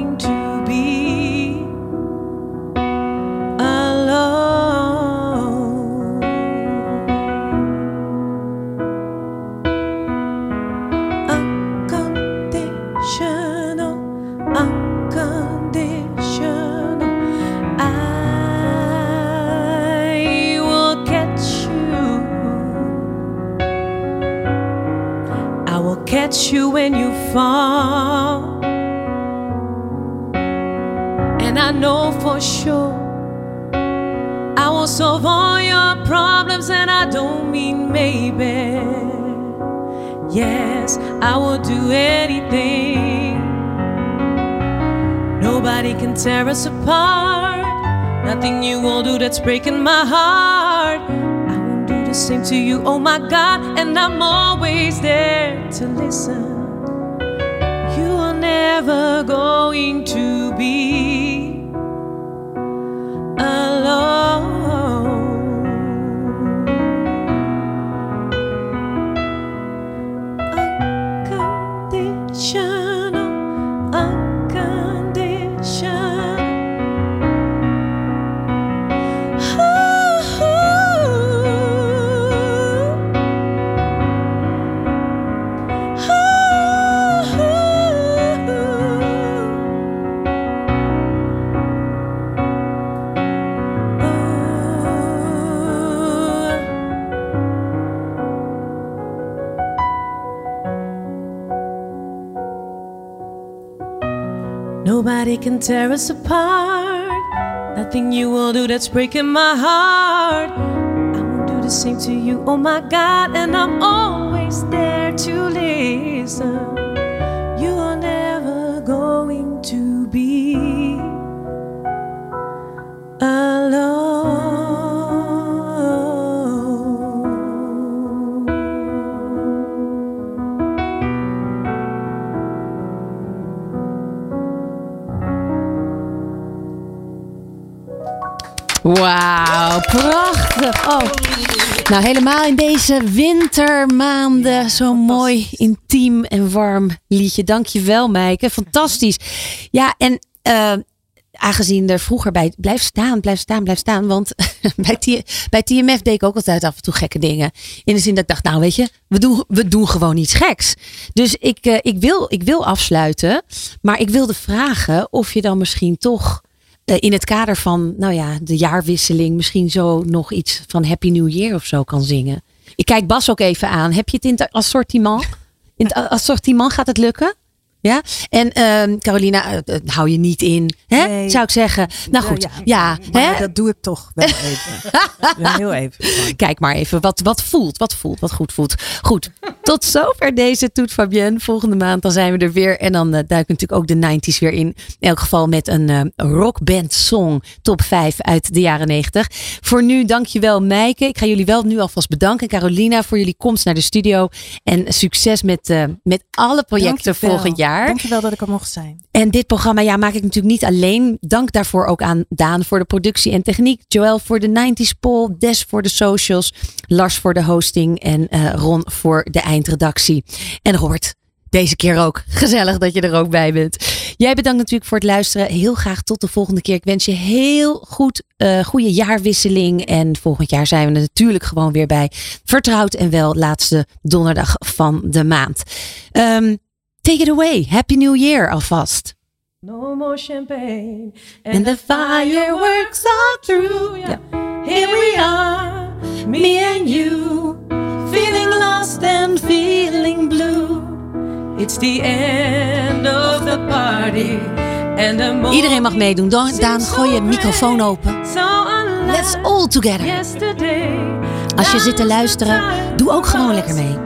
Yes, I will do anything. Nobody can tear us apart. Nothing you will do that's breaking my heart. I won't do the same to you, oh my God. And I'm always there to listen. You are never going to be alone. Can tear us apart. Nothing you will do that's breaking my heart. I won't do the same to you, oh my God. And I'm always there Wauw, prachtig. Oh. Nou, helemaal in deze wintermaanden. Zo'n mooi, intiem en warm liedje. Dankjewel, Maaike. Fantastisch. Ja, en eh, aangezien er vroeger bij blijf staan, blijf staan, blijf staan. Want (laughs) bij, T- bij TMF deed ik ook altijd af en toe gekke dingen. In de zin dat ik dacht, nou weet je, we doen, we doen gewoon iets geks. Dus ik, eh, ik, wil, ik wil afsluiten. Maar ik wilde vragen of je dan misschien toch in het kader van, nou ja, de jaarwisseling misschien zo nog iets van Happy New Year of zo kan zingen. Ik kijk Bas ook even aan. Heb je het in het assortiment? In het assortiment gaat het lukken? Ja, en ehm, Carolina, eh, eh, hou je niet in, hè? Nee. zou ik zeggen. Nou goed, ja, hè? dat doe ik toch wel even. Heel even. Kijk maar even wat, wat voelt, wat voelt, wat goed voelt. Goed, tot zover deze Toet Fabienne. Volgende maand dan zijn we er weer. En dan eh, duiken natuurlijk ook de 90s weer in. In elk geval met een rockband song top 5 uit de jaren 90. Voor nu dankjewel Meike. Ik ga jullie wel nu alvast bedanken. Carolina voor jullie komst naar de studio. En succes met, met alle projecten Dankjewel. volgend jaar. Dankjewel dat ik er mocht zijn. En dit programma ja, maak ik natuurlijk niet alleen. Dank daarvoor ook aan Daan voor de productie en techniek. Joël voor de 90s poll. Des voor de socials. Lars voor de hosting. En eh, Ron voor de eindredactie. En Robert, deze keer ook. Gezellig dat je er ook bij bent. Jij bedankt natuurlijk voor het luisteren. Heel graag tot de volgende keer. Ik wens je heel goed, eh goede jaarwisseling. En volgend jaar zijn we er natuurlijk gewoon weer bij. Vertrouwd en wel laatste donderdag van de maand. Ehm, take it away. Happy New Year alvast. No more champagne. And the fireworks are through. Yeah. Here we are, me and you, feeling lost and feeling blue. It's the end of the party. And the Iedereen mag meedoen. Daan, Daan, gooi je microfoon open. Let's all together. Als je zit te luisteren, doe ook gewoon lekker mee.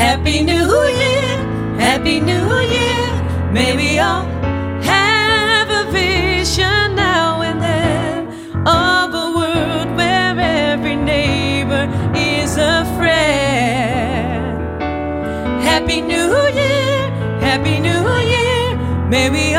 Happy New Year, Happy New Year. May we all have a vision now and then of a world where every neighbor is a friend. Happy New Year, Happy New Year. May we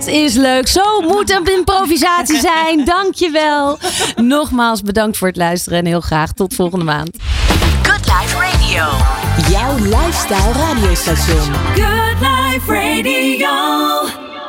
Dat is leuk. Zo moet een improvisatie (laughs) zijn. Dankjewel. Nogmaals bedankt voor het luisteren en heel graag tot volgende maand. Good Life Radio. Jouw lifestyle radiostation. Good Life Radio.